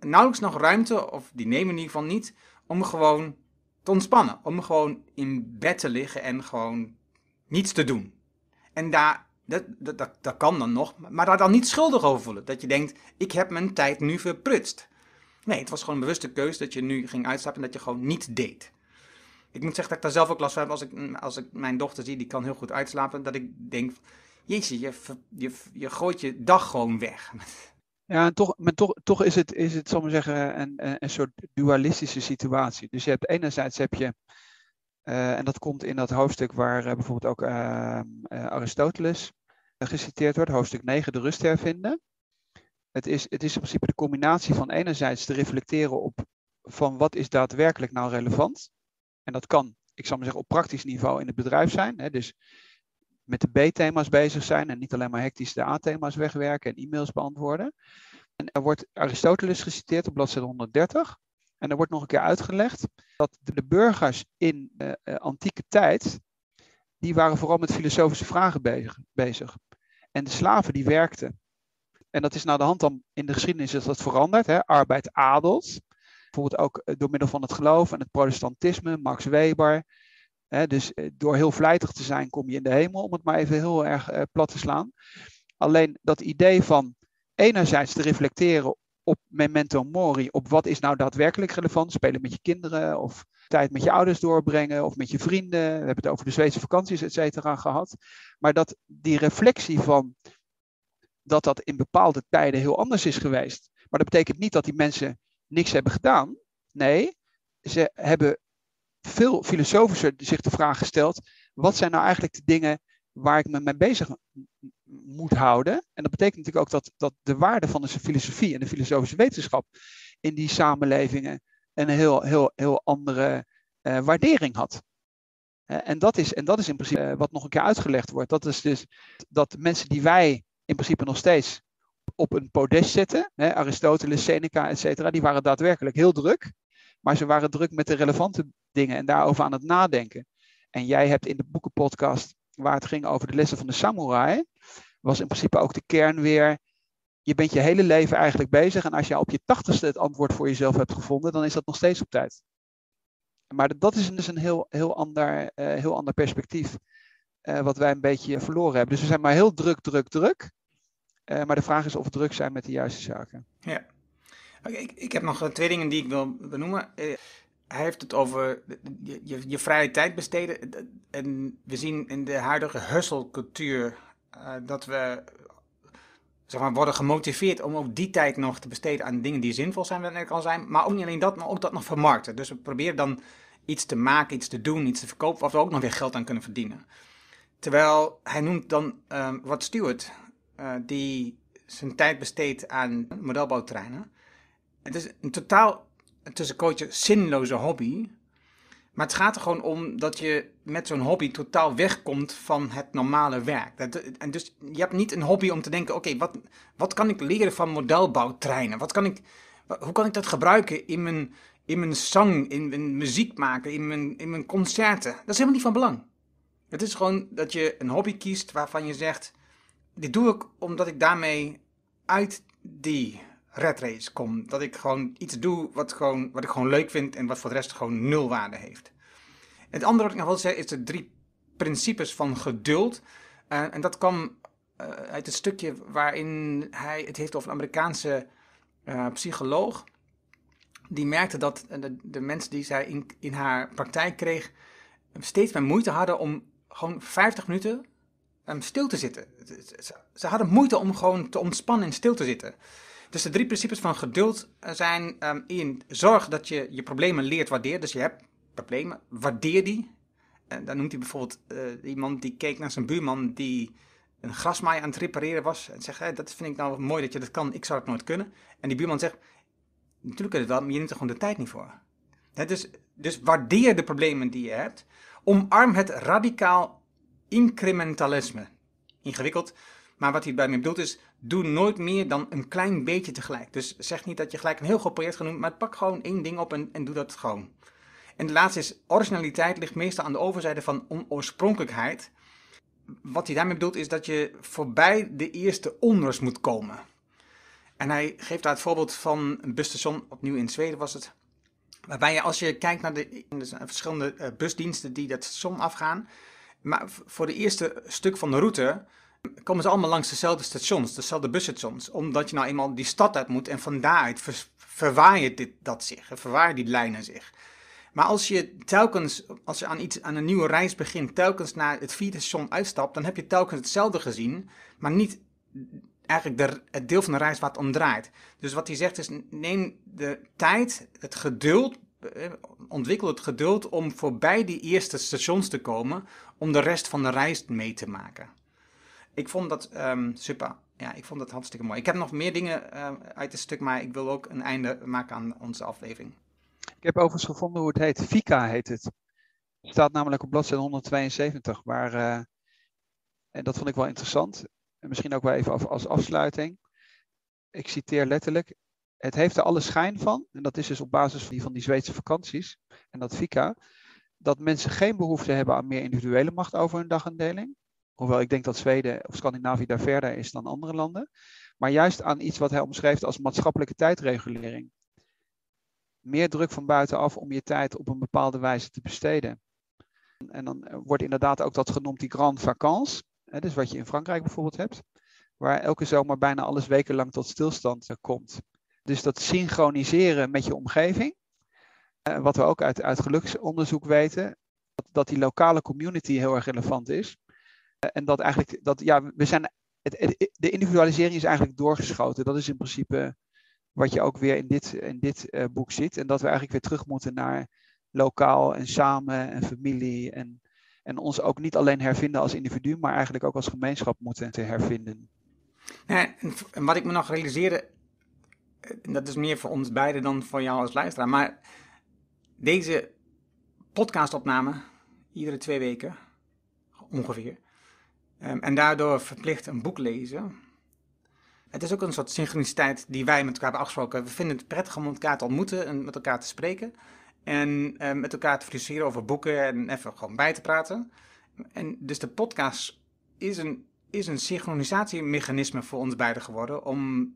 nauwelijks nog ruimte, of die nemen in ieder geval niet, om gewoon te ontspannen. Om gewoon in bed te liggen en gewoon niets te doen. En daar, dat, dat, dat, kan dan nog, maar daar dan niet schuldig over voelen. Dat je denkt, ik heb mijn tijd nu verprutst. Nee, het was gewoon een bewuste keuze dat je nu ging uitstappen en dat je gewoon niet deed. Ik moet zeggen dat ik daar zelf ook last van heb als ik, als ik mijn dochter zie, die kan heel goed uitslapen. Dat ik denk, jezus, je, je, je gooit je dag gewoon weg. Ja, en toch, maar toch, toch is het, is het, zal maar zeggen, een, een soort dualistische situatie. Dus je hebt enerzijds heb je, uh, en dat komt in dat hoofdstuk waar uh, bijvoorbeeld ook uh, Aristoteles geciteerd wordt, hoofdstuk 9, de rust hervinden. Het is, het is in principe de combinatie van enerzijds te reflecteren op van wat is daadwerkelijk nou relevant. En dat kan ik zal maar zeggen, op praktisch niveau in het bedrijf zijn. Hè, dus met de B-thema's bezig zijn en niet alleen maar hectisch de A-thema's wegwerken en e-mails beantwoorden. En er wordt Aristoteles geciteerd op bladzijde 130. En er wordt nog een keer uitgelegd dat de burgers in uh, antieke tijd, die waren vooral met filosofische vragen bezig, bezig. En de slaven die werkten. En dat is naar de hand dan in de geschiedenis is dat veranderd. Hè? Arbeid adelt. Bijvoorbeeld ook eh, door middel van het geloof en het protestantisme, Max Weber. Hè? Dus door heel vlijtig te zijn kom je in de hemel, om het maar even heel erg plat te slaan. Alleen dat idee van enerzijds te reflecteren op memento mori, op wat is nou daadwerkelijk relevant. Spelen met je kinderen of tijd met je ouders doorbrengen of met je vrienden. We hebben het over de Zweedse vakanties, et cetera, gehad. Maar dat die reflectie van dat dat in bepaalde tijden heel anders is geweest. Maar dat betekent niet dat die mensen niks hebben gedaan. Nee, ze hebben veel filosofischer zich de vraag gesteld: wat zijn nou eigenlijk de dingen waar ik me mee bezig moet houden. En dat betekent natuurlijk ook dat, dat de waarde van de filosofie en de filosofische wetenschap in die samenlevingen een heel, heel, heel andere uh, waardering had. Uh, en, dat is, en dat is in principe uh, wat nog een keer uitgelegd wordt. Dat is dus dat mensen die wij in principe nog steeds op een podest zetten, hè, Aristoteles, Seneca, et cetera, die waren daadwerkelijk heel druk. Maar ze waren druk met de relevante dingen en daarover aan het nadenken. En jij hebt in de boekenpodcast waar het ging over de lessen van de samurai, was in principe ook de kern weer. Je bent je hele leven eigenlijk bezig en als je op je tachtigste het antwoord voor jezelf hebt gevonden, dan is dat nog steeds op tijd. Maar dat is dus een heel, heel, ander, uh, heel ander perspectief uh, wat wij een beetje verloren hebben. Dus we zijn maar heel druk, druk, druk. Uh, maar de vraag is of we druk zijn met de juiste zaken. Ja. Ik, ik heb nog twee dingen die ik wil benoemen hij heeft het over je, je, je, vrije tijd besteden. En we zien in de huidige hustle-cultuur dat we zeg maar, worden gemotiveerd om ook die tijd nog te besteden aan dingen die zinvol zijn, wat ik al zijn. Maar ook niet alleen dat, maar ook dat nog vermarkten. Dus we proberen dan iets te maken, iets te doen, iets te verkopen, waar we ook nog weer geld aan kunnen verdienen. Terwijl hij noemt dan um, Rod Stewart, uh, die zijn tijd besteedt aan modelbouwtreinen. Het is een totaal tussen coachen zinloze hobby. Maar het gaat er gewoon om dat je met zo'n hobby totaal wegkomt van het normale werk. Dat, en dus je hebt niet een hobby om te denken: oké, wat, wat kan ik leren van modelbouwtreinen? Wat kan ik, hoe kan ik dat gebruiken in mijn, in mijn zang, in mijn muziek maken, in mijn, in mijn concerten? Dat is helemaal niet van belang. Het is gewoon dat je een hobby kiest waarvan je zegt: dit doe ik omdat ik daarmee uit die red race kom. Dat ik gewoon iets doe wat, gewoon, wat ik gewoon leuk vind en wat voor de rest gewoon nul waarde heeft. Het andere wat ik nog wil zeggen is de drie principes van geduld. Uh, en dat kwam uh, uit het stukje waarin hij het heeft over een Amerikaanse uh, psycholoog. Die merkte dat de, mensen die zij in, in haar praktijk kreeg steeds meer moeite hadden om gewoon 50 minuten um, stil te zitten. Ze hadden moeite om gewoon te ontspannen en stil te zitten. Dus de drie principes van geduld zijn um, in zorg dat je je problemen leert waarderen. Dus je hebt problemen, waardeer die. En dan noemt hij bijvoorbeeld uh, iemand die keek naar zijn buurman die een grasmaai aan het repareren was. En zegt, dat vind ik nou mooi dat je dat kan, ik zou het nooit kunnen. En die buurman zegt, natuurlijk kun je wel, maar je neemt er gewoon de tijd niet voor. Dus, dus waardeer de problemen die je hebt. Omarm het radicaal incrementalisme. Ingewikkeld, maar wat hij mij bedoelt is, doe nooit meer dan een klein beetje tegelijk. Dus zeg niet dat je gelijk een heel groot project gaat doen, maar pak gewoon één ding op en, en doe dat gewoon. En de laatste is, originaliteit ligt meestal aan de overzijde van onoorspronkelijkheid. Wat hij daarmee bedoelt is dat je voorbij de eerste onrust moet komen. En hij geeft daar het voorbeeld van een busstation, opnieuw in Zweden was het. Waarbij je als je kijkt naar de, de verschillende uh, busdiensten die dat station afgaan. Maar voor de eerste stuk van de route komen ze allemaal langs dezelfde stations, dezelfde busstations. Omdat je nou eenmaal die stad uit moet en van daaruit ver, verwaait dit, dat zich, verwaait die lijnen zich. Maar als je telkens, als je aan, iets, aan een nieuwe reis begint, telkens naar het vierde station uitstapt, dan heb je telkens hetzelfde gezien, maar niet eigenlijk de, het deel van de reis waar het om draait. Dus wat hij zegt is, neem de tijd, het geduld, eh, ontwikkel het geduld om voorbij die eerste stations te komen, om de rest van de reis mee te maken ik vond dat um, super. Ja, ik vond dat hartstikke mooi. Ik heb nog meer dingen uh, uit het stuk, maar ik wil ook een einde maken aan onze aflevering. Ik heb overigens gevonden hoe het heet. Fika heet het. staat namelijk op bladzijde 172, waar, uh, en dat vond ik wel interessant, en misschien ook wel even als afsluiting. Ik citeer letterlijk, het heeft er alle schijn van, en dat is dus op basis van die, van die Zweedse vakanties en dat FICA, dat mensen geen behoefte hebben aan meer individuele macht over hun dagindeling. Hoewel ik denk dat Zweden of Scandinavië daar verder is dan andere landen. Maar juist aan iets wat hij omschreef als maatschappelijke tijdregulering. Meer druk van buitenaf om je tijd op een bepaalde wijze te besteden. En dan wordt inderdaad ook dat genoemd die grand vacances. dus wat je in Frankrijk bijvoorbeeld hebt. Waar elke zomer bijna alles wekenlang tot stilstand eh, komt. Dus dat synchroniseren met je omgeving. Eh, wat we ook uit, uit geluksonderzoek weten. Dat die lokale community heel erg relevant is. Eh, en dat eigenlijk, dat, ja, we zijn, het, de individualisering is eigenlijk doorgeschoten. Dat is in principe wat je ook weer in dit, in dit uh, boek ziet. En dat we eigenlijk weer terug moeten naar lokaal en samen en familie. En, en ons ook niet alleen hervinden als individu, maar eigenlijk ook als gemeenschap moeten te hervinden. En wat ik me nog realiseerde, en dat is meer voor ons beiden dan voor jou als luisteraar, maar deze podcastopname, iedere twee weken ongeveer, um, en daardoor verplicht een boek lezen. Het is ook een soort synchroniciteit die wij met elkaar hebben afgesproken. We vinden het prettig om elkaar te ontmoeten en met elkaar te spreken. En um, met elkaar te discussiëren over boeken en even gewoon bij te praten. En dus de podcast is een, is een synchronisatiemechanisme voor ons beiden geworden om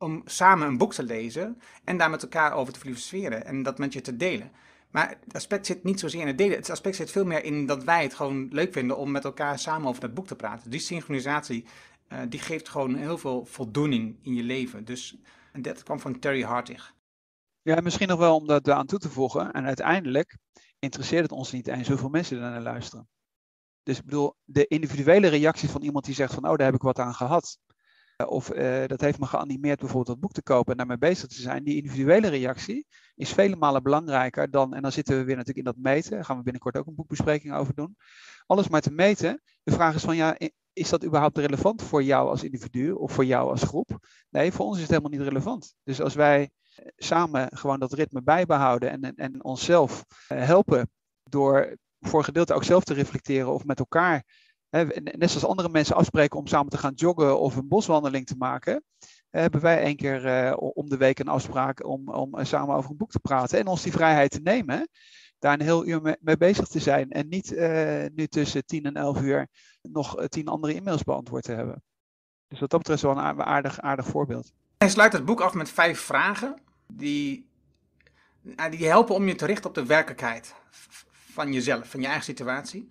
om samen een boek te lezen en daar met elkaar over te filosoferen en dat met je te delen. Maar het aspect zit niet zozeer in het delen. Het aspect zit veel meer in dat wij het gewoon leuk vinden om met elkaar samen over dat boek te praten. Die synchronisatie, uh, die geeft gewoon heel veel voldoening in je leven. Dus en dat kwam van Terry Hartig. Ja, misschien nog wel om dat aan toe te voegen. En uiteindelijk interesseert het ons niet eens hoeveel mensen er naar luisteren. Dus ik bedoel, de individuele reactie van iemand die zegt van, oh, daar heb ik wat aan gehad. Of uh, dat heeft me geanimeerd bijvoorbeeld dat boek te kopen en daarmee bezig te zijn. Die individuele reactie is vele malen belangrijker dan, en dan zitten we weer natuurlijk in dat meten, daar gaan we binnenkort ook een boekbespreking over doen. Alles maar te meten. De vraag is van, ja, is dat überhaupt relevant voor jou als individu of voor jou als groep? Nee, voor ons is het helemaal niet relevant. Dus als wij eh, samen gewoon dat ritme bijbehouden en, en, en onszelf eh, helpen door voor gedeelte ook zelf te reflecteren of met elkaar net zoals andere mensen afspreken om samen te gaan joggen of een boswandeling te maken, hebben wij één keer uh, om de week een afspraak om, om uh, samen over een boek te praten en ons die vrijheid te nemen, daar een heel uur mee, bezig te zijn en niet nu tussen tien en elf uur nog tien andere e-mails beantwoord te hebben. Dus wat dat betreft wel een aardig, aardig voorbeeld. Hij sluit het boek af met vijf vragen die, nou, die helpen om je te richten op de werkelijkheid van jezelf, van je eigen situatie.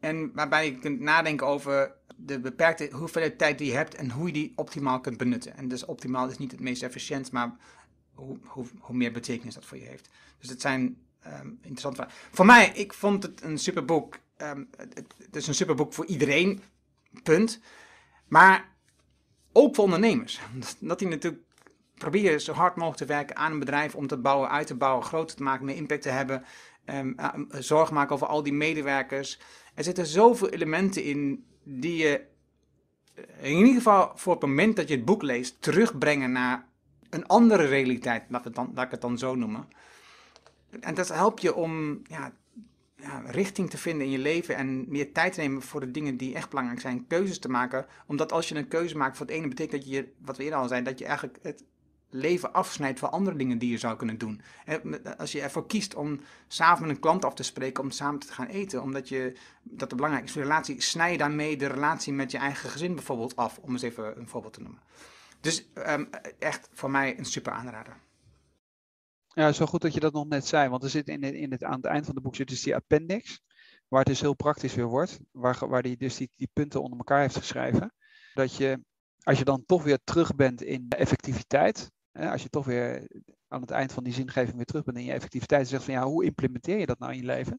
En waarbij je kunt nadenken over de beperkte hoeveelheid tijd die je hebt en hoe je die optimaal kunt benutten. En dus optimaal is niet het meest efficiënt, maar hoe, hoe, hoe meer betekenis dat voor je heeft. Dus het zijn um, interessante vragen. Voor mij, ik vond het een superboek. Um, het, het is een superboek voor iedereen, punt. Maar ook voor ondernemers. Dat die natuurlijk proberen zo hard mogelijk te werken aan een bedrijf om te bouwen, uit te bouwen, groter te maken, meer impact te hebben. Um, zorg maken over al die medewerkers. Er zitten zoveel elementen in die je in ieder geval voor het moment dat je het boek leest terugbrengen naar een andere realiteit, laat het dan, ik het dan zo noemen. En dat helpt je om ja, ja, richting te vinden in je leven en meer tijd te nemen voor de dingen die echt belangrijk zijn, keuzes te maken. Omdat als je een keuze maakt voor het ene, betekent dat je, wat we eerder al zeiden, dat je eigenlijk het leven afsnijdt van andere dingen die je zou kunnen doen. Als je ervoor kiest om s'avonds met een klant af te spreken om samen te gaan eten, omdat je, dat het belangrijk is voor de relatie, snij je daarmee de relatie met je eigen gezin bijvoorbeeld af, om eens even een voorbeeld te noemen. Dus um, echt voor mij een super aanrader. Ja, zo goed dat je dat nog net zei, want er zit in het, in het, aan het eind van de boek zit dus die appendix, waar het dus heel praktisch weer wordt, waar, waar die dus die, die punten onder elkaar heeft geschreven. Dat je, als je dan toch weer terug bent in effectiviteit, als je toch weer aan het eind van die zingeving weer terug bent in je effectiviteit zegt van ja, hoe implementeer je dat nou in je leven?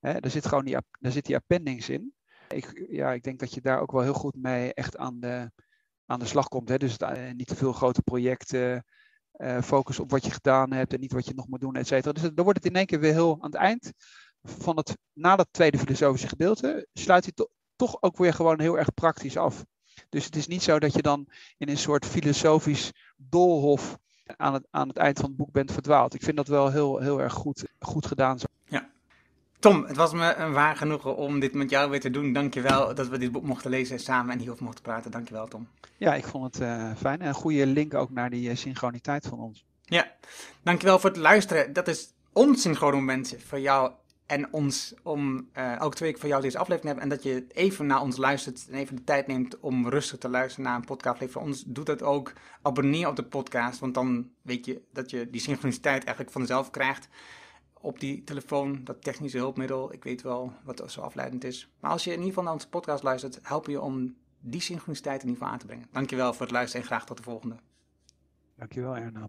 daar zit gewoon die, daar zit die appendix in. Ik, ja, ik denk dat je daar ook wel heel goed mee echt aan de, aan de slag komt. Hè? Dus uh, niet te veel grote projecten, uh, focus op wat je gedaan hebt en niet wat je nog moet doen, et cetera. Dus dan wordt het in één keer weer heel aan het eind van het, na dat tweede filosofische gedeelte, sluit hij to, toch ook weer gewoon heel erg praktisch af. Dus het is niet zo dat je dan in een soort filosofisch doolhof aan het, aan het eind van het boek bent verdwaald. Ik vind dat wel heel, heel erg goed, goed gedaan. Ja. Tom, het was me een waar genoegen om dit met jou weer te doen. Dankjewel dat we dit boek mochten lezen samen en hierover mochten praten. Dankjewel, Tom. Ja, ik vond het uh, fijn. En een goede link ook naar die uh, synchroniteit van ons. Ja, dankjewel voor het luisteren. Dat is ons synchrone moment voor jou en ons om uh, elke twee weken voor jou deze aflevering hebben. En dat je even naar ons luistert en even de tijd neemt om rustig te luisteren naar een podcast. Voor ons doet dat ook. Abonneer op de podcast, want dan weet je dat je die synchroniciteit eigenlijk vanzelf krijgt op die telefoon, dat technische hulpmiddel. Ik weet wel wat zo afleidend is. Maar als je in ieder geval naar onze podcast luistert, help je om die synchroniciteit in ieder geval aan te brengen. Dankjewel voor het luisteren en graag tot de volgende. Dankjewel Erna.